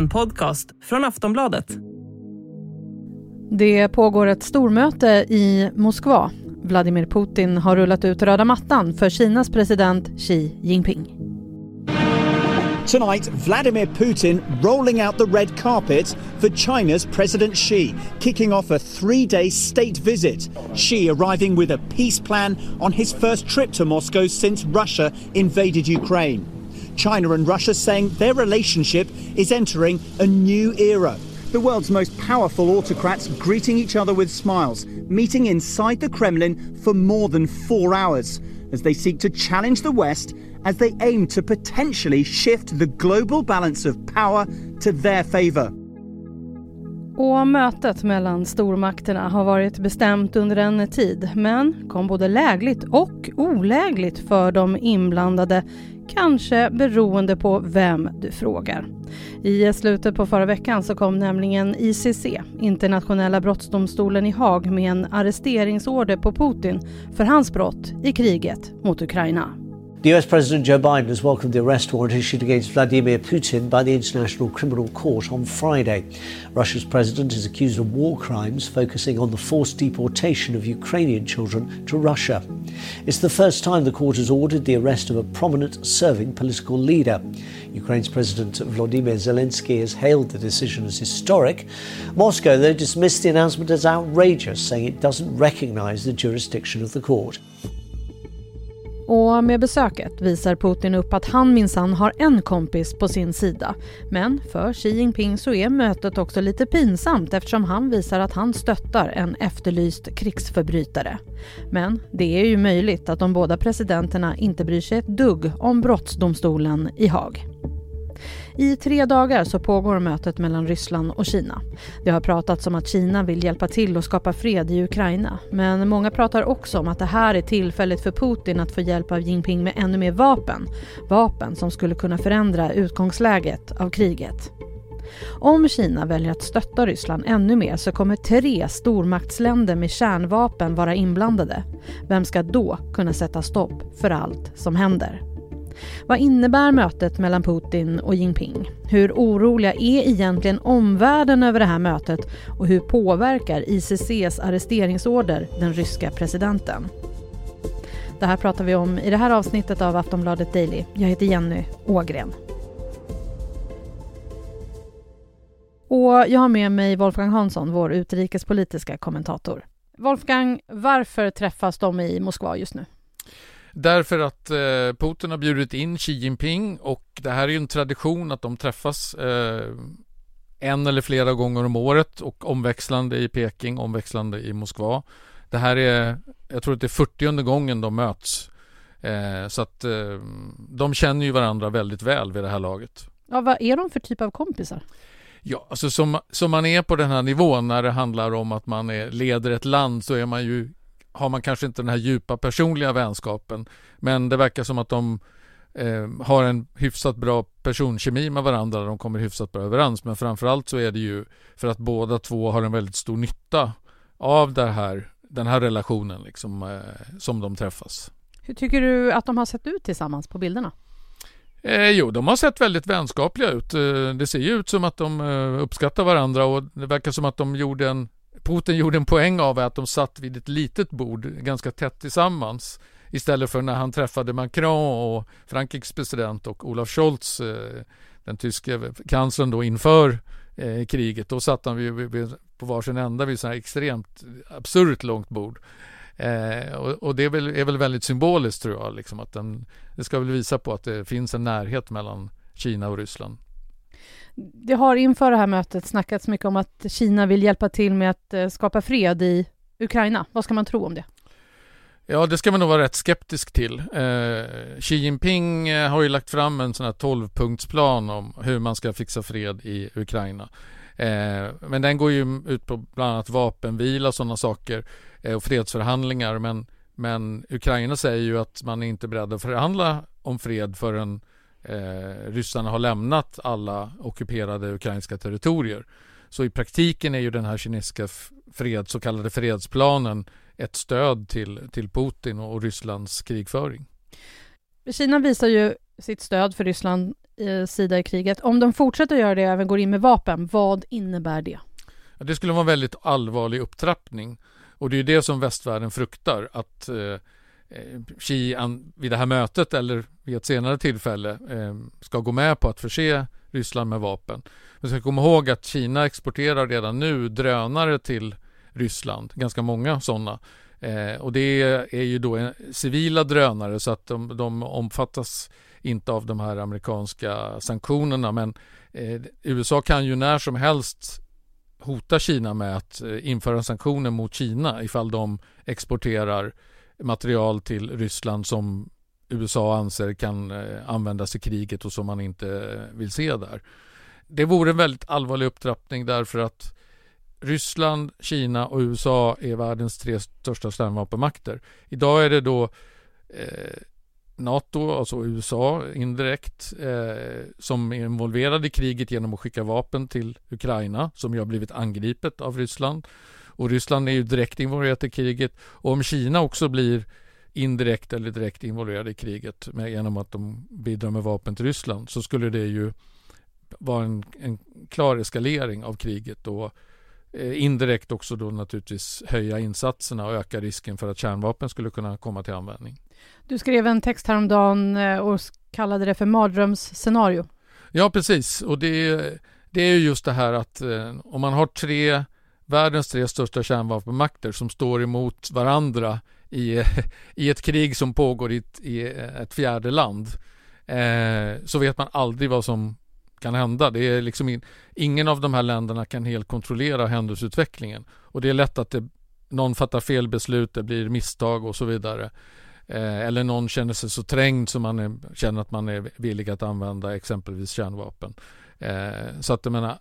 En podcast från Aftonbladet. Det pågår ett stormöte i Moskva. Vladimir Putin har rullat ut röda mattan för Kinas president Xi Jinping. Tonight, Vladimir Putin rolling out the red carpet for China's President Xi, kicking off a three day state visit. Xi arriving with a peace plan on his first trip to Moscow since Russia invaded Ukraine. China and Russia saying their relationship is entering a new era. The world's most powerful autocrats greeting each other with smiles, meeting inside the Kremlin for more than four hours as they seek to challenge the West as they aim to potentially shift the global balance of power to their favour. Och mötet mellan stormakterna har varit bestämt under en tid men kom både lägligt och olägligt för de inblandade kanske beroende på vem du frågar. I slutet på förra veckan så kom nämligen ICC, Internationella brottsdomstolen i Haag med en arresteringsorder på Putin för hans brott i kriget mot Ukraina. The US President Joe Biden has welcomed the arrest warrant issued against Vladimir Putin by the International Criminal Court on Friday. Russia's president is accused of war crimes, focusing on the forced deportation of Ukrainian children to Russia. It's the first time the court has ordered the arrest of a prominent serving political leader. Ukraine's President Vladimir Zelensky has hailed the decision as historic. Moscow, though, dismissed the announcement as outrageous, saying it doesn't recognize the jurisdiction of the court. Och med besöket visar Putin upp att han minsann har en kompis på sin sida. Men för Xi Jinping så är mötet också lite pinsamt eftersom han visar att han stöttar en efterlyst krigsförbrytare. Men det är ju möjligt att de båda presidenterna inte bryr sig ett dugg om brottsdomstolen i Haag. I tre dagar så pågår mötet mellan Ryssland och Kina. Det har pratats om att Kina vill hjälpa till att skapa fred i Ukraina. Men många pratar också om att det här är tillfället för Putin att få hjälp av Jinping med ännu mer vapen. Vapen som skulle kunna förändra utgångsläget av kriget. Om Kina väljer att stötta Ryssland ännu mer så kommer tre stormaktsländer med kärnvapen vara inblandade. Vem ska då kunna sätta stopp för allt som händer? Vad innebär mötet mellan Putin och Jinping? Hur oroliga är egentligen omvärlden över det här mötet och hur påverkar ICCs arresteringsorder den ryska presidenten? Det här pratar vi om i det här avsnittet av Aftonbladet Daily. Jag heter Jenny Ågren. Och jag har med mig Wolfgang Hansson, vår utrikespolitiska kommentator. Wolfgang, varför träffas de i Moskva just nu? Därför att eh, Putin har bjudit in Xi Jinping och det här är ju en tradition att de träffas eh, en eller flera gånger om året och omväxlande i Peking, omväxlande i Moskva. Det här är, jag tror att det är 40 gången de möts. Eh, så att eh, de känner ju varandra väldigt väl vid det här laget. Ja, vad är de för typ av kompisar? Ja, alltså som, som man är på den här nivån när det handlar om att man är, leder ett land så är man ju har man kanske inte den här djupa personliga vänskapen. Men det verkar som att de eh, har en hyfsat bra personkemi med varandra. De kommer hyfsat bra överens. Men framförallt så är det ju för att båda två har en väldigt stor nytta av det här, den här relationen liksom, eh, som de träffas. Hur tycker du att de har sett ut tillsammans på bilderna? Eh, jo, de har sett väldigt vänskapliga ut. Eh, det ser ju ut som att de eh, uppskattar varandra och det verkar som att de gjorde en Putin gjorde en poäng av att de satt vid ett litet bord ganska tätt tillsammans istället för när han träffade Macron och Frankrikes president och Olaf Scholz, eh, den tyske kanslern då inför eh, kriget. Då satt han på varsin ända vid så här extremt absurt långt bord. Eh, och, och, det är väl, är väl, väldigt symboliskt tror jag, liksom att den, det ska väl visa på att det finns en närhet mellan Kina och Ryssland. Det har inför det här mötet snackats mycket om att Kina vill hjälpa till med att eh, skapa fred i Ukraina. Vad ska man tro om det? Ja, det ska man nog vara rätt skeptisk till. Eh, Xi Jinping eh, har ju lagt fram en sån här 12-punktsplan om hur man ska fixa fred i Ukraina. Eh, men den går ju ut på bland annat vapenvila och sådana saker eh, och fredsförhandlingar. Men, men Ukraina säger ju att man är inte beredd att förhandla om fred förrän eh, ryssarna har lämnat alla ockuperade ukrainska territorier. Så i praktiken är ju den här kinesiska fred, så kallade fredsplanen ett stöd till, till Putin och Rysslands krigföring. Kina visar ju sitt stöd för Ryssland eh, sida i kriget. Om de fortsätter göra det och även går in med vapen, vad innebär det? Det skulle vara en väldigt allvarlig upptrappning. Och det är det som västvärlden fruktar, att eh, Eh, Xi vid det här mötet eller vid ett senare tillfälle eh, ska gå med på att förse Ryssland med vapen. Vi ska komma ihåg att Kina exporterar redan nu drönare till Ryssland, ganska många sådana. Eh, och det är ju då eh, civila drönare så att de, de omfattas inte av de här amerikanska sanktionerna men eh, USA kan ju när som helst hota Kina med att eh, införa sanktioner mot Kina ifall de exporterar material till Ryssland som USA anser kan eh, användas i kriget och som man inte eh, vill se där. Det vore en väldigt allvarlig upptrappning därför att Ryssland, Kina och USA är världens tre största kärnvapenmakter. Idag är det då eh, NATO, alltså USA indirekt, eh, som är involverade i kriget genom att skicka vapen till Ukraina som ju har blivit angripet av Ryssland. Och Ryssland är ju direkt involverat i kriget. Och om Kina också blir indirekt eller direkt involverade i kriget med, genom att de bidrar med vapen till Ryssland så skulle det ju vara en, en klar eskalering av kriget och eh, indirekt också då naturligtvis höja insatserna och öka risken för att kärnvapen skulle kunna komma till användning. Du skrev en text häromdagen eh, och kallade det för mardrömsscenario. Ja, precis. Och det, det är just det här att eh, om man har tre världens tre största kärnvapenmakter som står emot varandra i, i ett krig som pågår i ett, i ett fjärde land eh, så vet man aldrig vad som kan hända. Det är liksom in, ingen av de här länderna kan helt kontrollera händelseutvecklingen och det är lätt att det, någon fattar fel beslut, det blir misstag och så vidare. Eh, eller någon känner sig så trängd så man är, känner att man är villig att använda exempelvis kärnvapen. Eh, så att jag menar,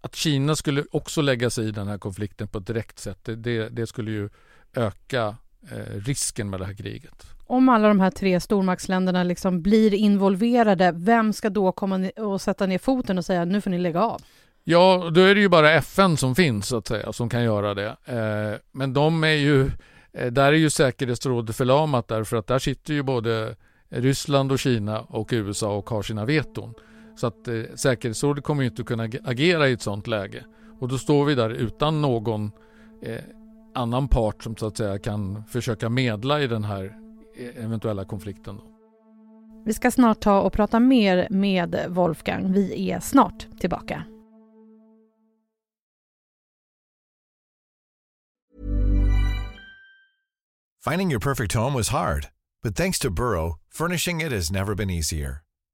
att Kina skulle också lägga sig i den här konflikten på ett direkt sätt, det, det, skulle ju öka eh, risken med det här kriget. Om alla de här tre stormaktsländerna liksom blir involverade, vem ska då komma och sätta ner foten och säga nu får ni lägga av? Ja, då är det ju bara FN som finns så att säga, som kan göra det. Eh, men de är ju, eh, där är ju säkerhetsrådet förlamat därför att där sitter ju både Ryssland och Kina och USA och har sina veton. Så att eh, säkerhetsrådet kommer ju inte kunna agera i ett sådant läge. Och då står vi där utan någon eh, annan part som så att säga kan försöka medla i den här eh, eventuella konflikten. Då. Vi ska snart ta och prata mer med Wolfgang. Vi är snart tillbaka. Finding your perfect home was hard, but thanks to Burrow, furnishing it has never been easier.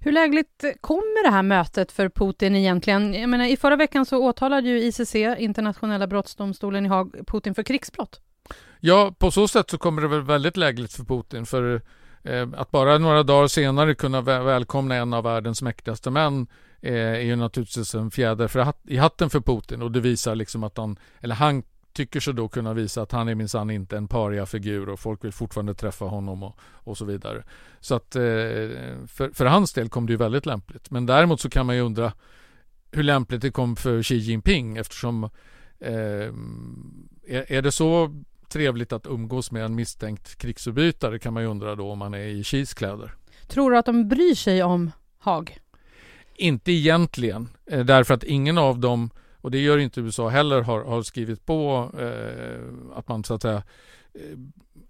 Hur lägligt kommer det här mötet för Putin egentligen? Jag menar, I förra veckan så åtalade ju ICC, Internationella brottsdomstolen i Haag, Putin för krigsbrott. Ja, på så sätt så kommer det väl väldigt lägligt för Putin. För eh, att bara några dagar senare kunna välkomna en av världens mäktigaste män eh, är ju naturligtvis en fjäder för hat, i hatten för Putin. Och det visar liksom att han, eller han tycker sig då kunna visa att han är minsann inte en paria-figur och folk vill fortfarande träffa honom och, och så vidare. Så att eh, för, för hans del kom det ju väldigt lämpligt. Men däremot så kan man ju undra hur lämpligt det kom för Xi Jinping eftersom eh, är, är det så trevligt att umgås med en misstänkt krigsförbrytare kan man ju undra då om man är i Xis kläder. Tror du att de bryr sig om Haag? Inte egentligen, eh, därför att ingen av dem, och det gör inte USA heller, har, har skrivit på eh, att man så att säga eh,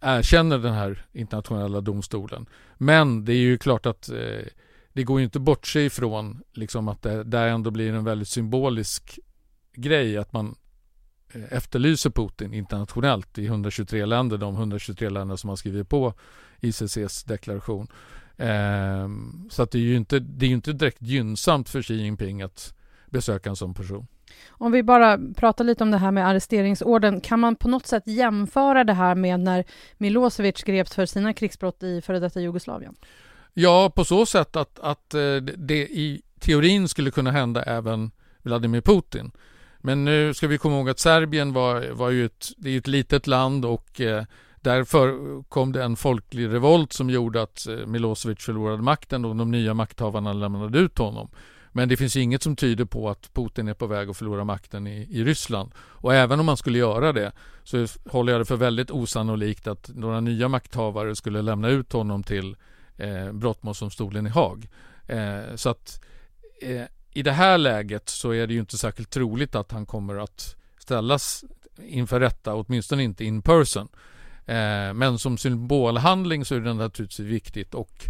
erkänner den här internationella domstolen. Men det är ju klart att eh, det går ju inte bort sig ifrån liksom att det där ändå blir en väldigt symbolisk grej att man eh, efterlyser Putin internationellt i 123 länder, de 123 länder som har skrivit på ICCs deklaration. Eh, så att det är ju inte, det är inte direkt gynnsamt för Xi Jinping att besöka en sån person. Om vi bara pratar lite om det här med arresteringsorden, kan man på något sätt jämföra det här med när Milosevic greps för sina krigsbrott i före detta Jugoslavien? Ja, på så sätt att, att eh, det i teorin skulle kunna hända även Vladimir Putin. Men nu ska vi komma ihåg att Serbien var, var ju ett, det är ett litet land och eh, därför kom det en folklig revolt som gjorde att eh, Milosevic förlorade makten och de nya makthavarna lämnade ut honom. Men det finns inget som tyder på att Putin är på väg att förlora makten i, i Ryssland. Och även om man skulle göra det så håller jag det för väldigt osannolikt att några nya makthavare skulle lämna ut honom till eh, brottmålsdomstolen i Haag. Eh, så att eh, i det här läget så är det ju inte särskilt troligt att han kommer att ställas inför rätta, åtminstone inte in person. Eh, men som symbolhandling så är det naturligtvis viktigt och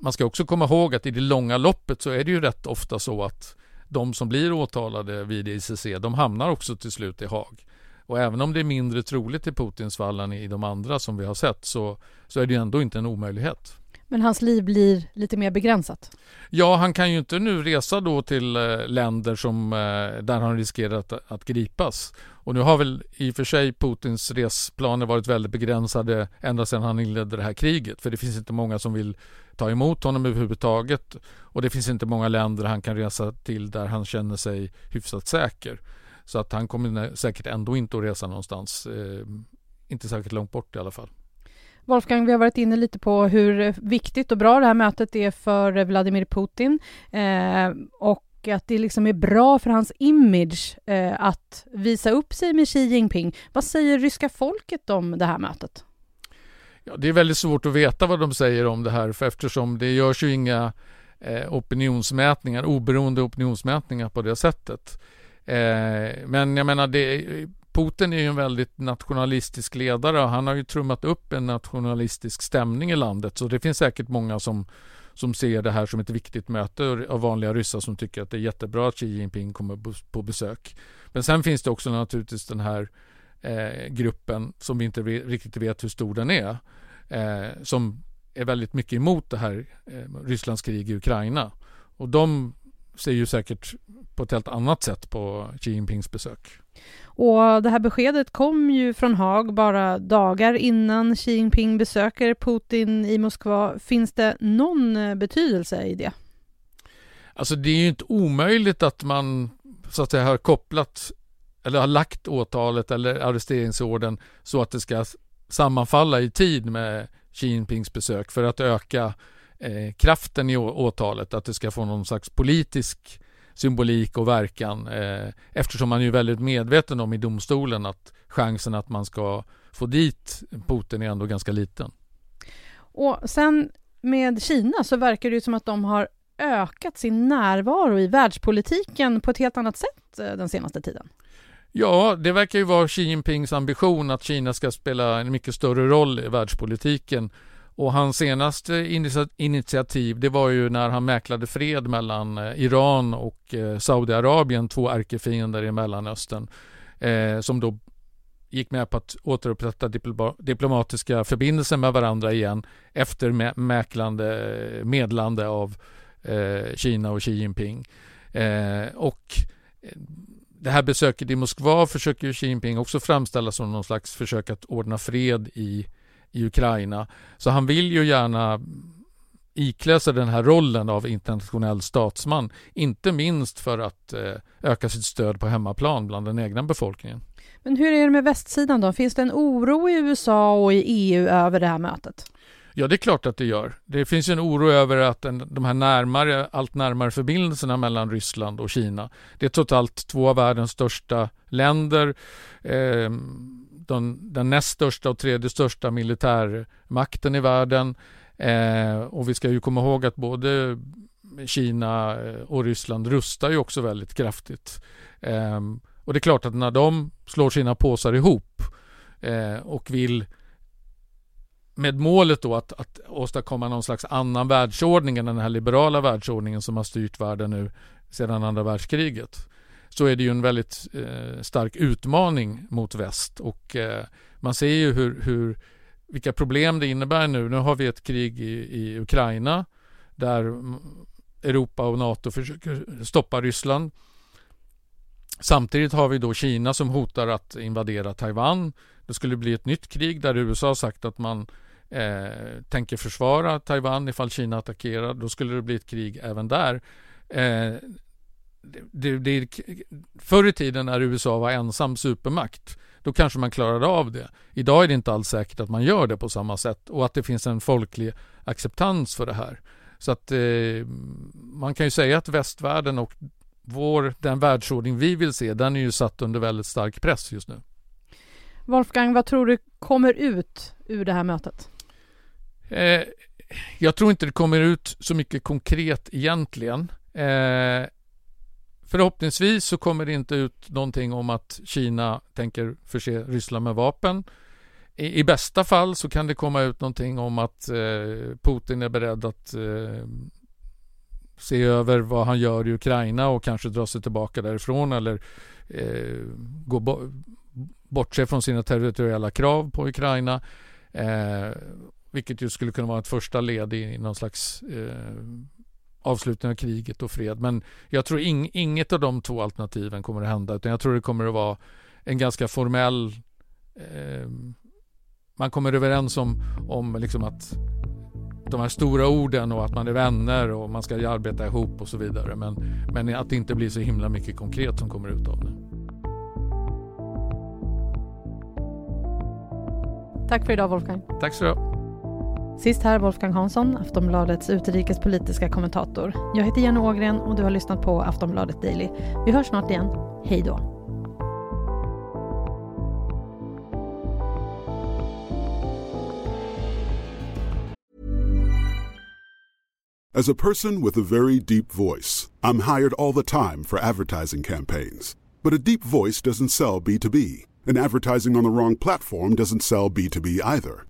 man ska också komma ihåg att i det långa loppet så är det ju rätt ofta så att de som blir åtalade vid ICC, de hamnar också till slut i Haag. Och även om det är mindre troligt i Putins fall än i de andra som vi har sett så, så är det ju ändå inte en omöjlighet. Men hans liv blir lite mer begränsat? Ja, han kan ju inte nu resa då till eh, länder som, eh, där han riskerar att, att gripas. Och nu har väl i och för sig Putins resplaner varit väldigt begränsade ända sedan han inledde det här kriget. För det finns inte många som vill ta emot honom överhuvudtaget. Och det finns inte många länder han kan resa till där han känner sig hyfsat säker. Så att han kommer säkert ändå inte att resa någonstans. Eh, inte särskilt långt bort i alla fall. Wolfgang, vi har varit inne lite på hur viktigt och bra det här mötet är för Vladimir Putin. Eh, och att det liksom är bra för hans image eh, att visa upp sig med Xi Jinping. Vad säger ryska folket om det här mötet? Ja, det är väldigt svårt att veta vad de säger om det här för eftersom det görs ju inga eh, opinionsmätningar, oberoende opinionsmätningar på det sättet. Eh, men jag menar, det, Putin är ju en väldigt nationalistisk ledare och han har ju trummat upp en nationalistisk stämning i landet så det finns säkert många som, som ser det här som ett viktigt möte av vanliga ryssar som tycker att det är jättebra att Xi Jinping kommer på besök. Men sen finns det också naturligtvis den här eh, gruppen som vi inte riktigt vet hur stor den är. Eh, som är väldigt mycket emot det här eh, Rysslands krig i Ukraina. Och de ser ju säkert på ett helt annat sätt på Xi Jinpings besök. Och det här beskedet kom ju från Haag bara dagar innan Xi Jinping besöker Putin i Moskva. Finns det någon eh, betydelse i det? Alltså det är ju inte omöjligt att man så att säga har kopplat eller har lagt åtalet eller arresteringsorden så att det ska sammanfalla i tid med Xi Jinpings besök för att öka eh, kraften i åtalet, att det ska få någon slags politisk symbolik och verkan eh, eftersom man är väldigt medveten om i domstolen att chansen att man ska få dit Putin är ändå ganska liten. Och sen med Kina så verkar det som att de har ökat sin närvaro i världspolitiken på ett helt annat sätt eh, den senaste tiden. Ja, det verkar ju vara Xi Jinpings ambition att Kina ska spela en mycket större roll i världspolitiken. Och hans senaste initiativ det var ju när han mäklade fred mellan eh, Iran och eh, Saudiarabien, två ärkefiender i Mellanöstern. Eh, som då gick med på att återupprätta diplomatiska förbindelser med varandra igen efter mäklande, medlande av eh, Kina och Xi Jinping. Eh, och eh, det här besöket i Moskva försöker Xi Jinping också framställa som någon slags försök att ordna fred i, i Ukraina. Så han vill ju gärna iklä sig den här rollen av internationell statsman. Inte minst för att eh, öka sitt stöd på hemmaplan bland den egna befolkningen. Men hur är det med västsidan då? Finns det en oro i USA och i EU över det här mötet? Ja, det är klart att det gör. Det finns en oro över att den, de här närmare, allt närmare förbindelserna mellan Ryssland och Kina. Det är totalt två av världens största länder. Eh, den, den näst största och tredje största militärmakten i världen. Eh, och vi ska ju komma ihåg att både Kina eh, och Ryssland rustar ju också väldigt kraftigt. Eh, och det är klart att när de slår sina påsar ihop eh, och vill med målet då att, att åstadkomma någon slags annan världsordning än den här liberala världsordningen som har styrt världen nu sedan andra världskriget så är det ju en väldigt eh, stark utmaning mot väst och eh, man ser ju hur, hur, vilka problem det innebär nu. Nu har vi ett krig i, i Ukraina där Europa och NATO försöker stoppa Ryssland. Samtidigt har vi då Kina som hotar att invadera Taiwan. Det skulle bli ett nytt krig där USA har sagt att man eh, tänker försvara Taiwan ifall Kina attackerar. Då skulle det bli ett krig även där. Eh, det, det, förr i tiden när USA var ensam supermakt då kanske man klarade av det. Idag är det inte alls säkert att man gör det på samma sätt och att det finns en folklig acceptans för det här. Så att eh, man kan ju säga att västvärlden och vår, den världsordning vi vill se, den är ju satt under väldigt stark press just nu. Wolfgang, vad tror du kommer ut ur det här mötet? Eh, jag tror inte det kommer ut så mycket konkret egentligen. Eh, förhoppningsvis så kommer det inte ut någonting om att Kina tänker förse Ryssland med vapen. I, i bästa fall så kan det komma ut någonting om att eh, Putin är beredd att eh, se över vad han gör i Ukraina och kanske dra sig tillbaka därifrån eller eh, gå bo bortse från sina territoriella krav på Ukraina. Eh, vilket ju skulle kunna vara ett första led i någon slags eh, avslutning av kriget och fred. Men jag tror ing, inget av de två alternativen kommer att hända utan jag tror det kommer att vara en ganska formell eh, man kommer överens om, om liksom att de här stora orden och att man är vänner och man ska arbeta ihop och så vidare. Men, men att det inte blir så himla mycket konkret som kommer ut av det. Tack för idag Wolfgang. Tack så du Sist här Wolfgang Hansson, Aftonbladets utrikespolitiska kommentator. Jag heter Jenny Ågren och du har lyssnat på Aftonbladet Daily. Vi hörs snart igen. Hej då! As a person with a very deep voice, I'm hired all the time for advertising campaigns. But a deep voice doesn't sell B2B, and advertising on the wrong platform doesn't sell B2B either.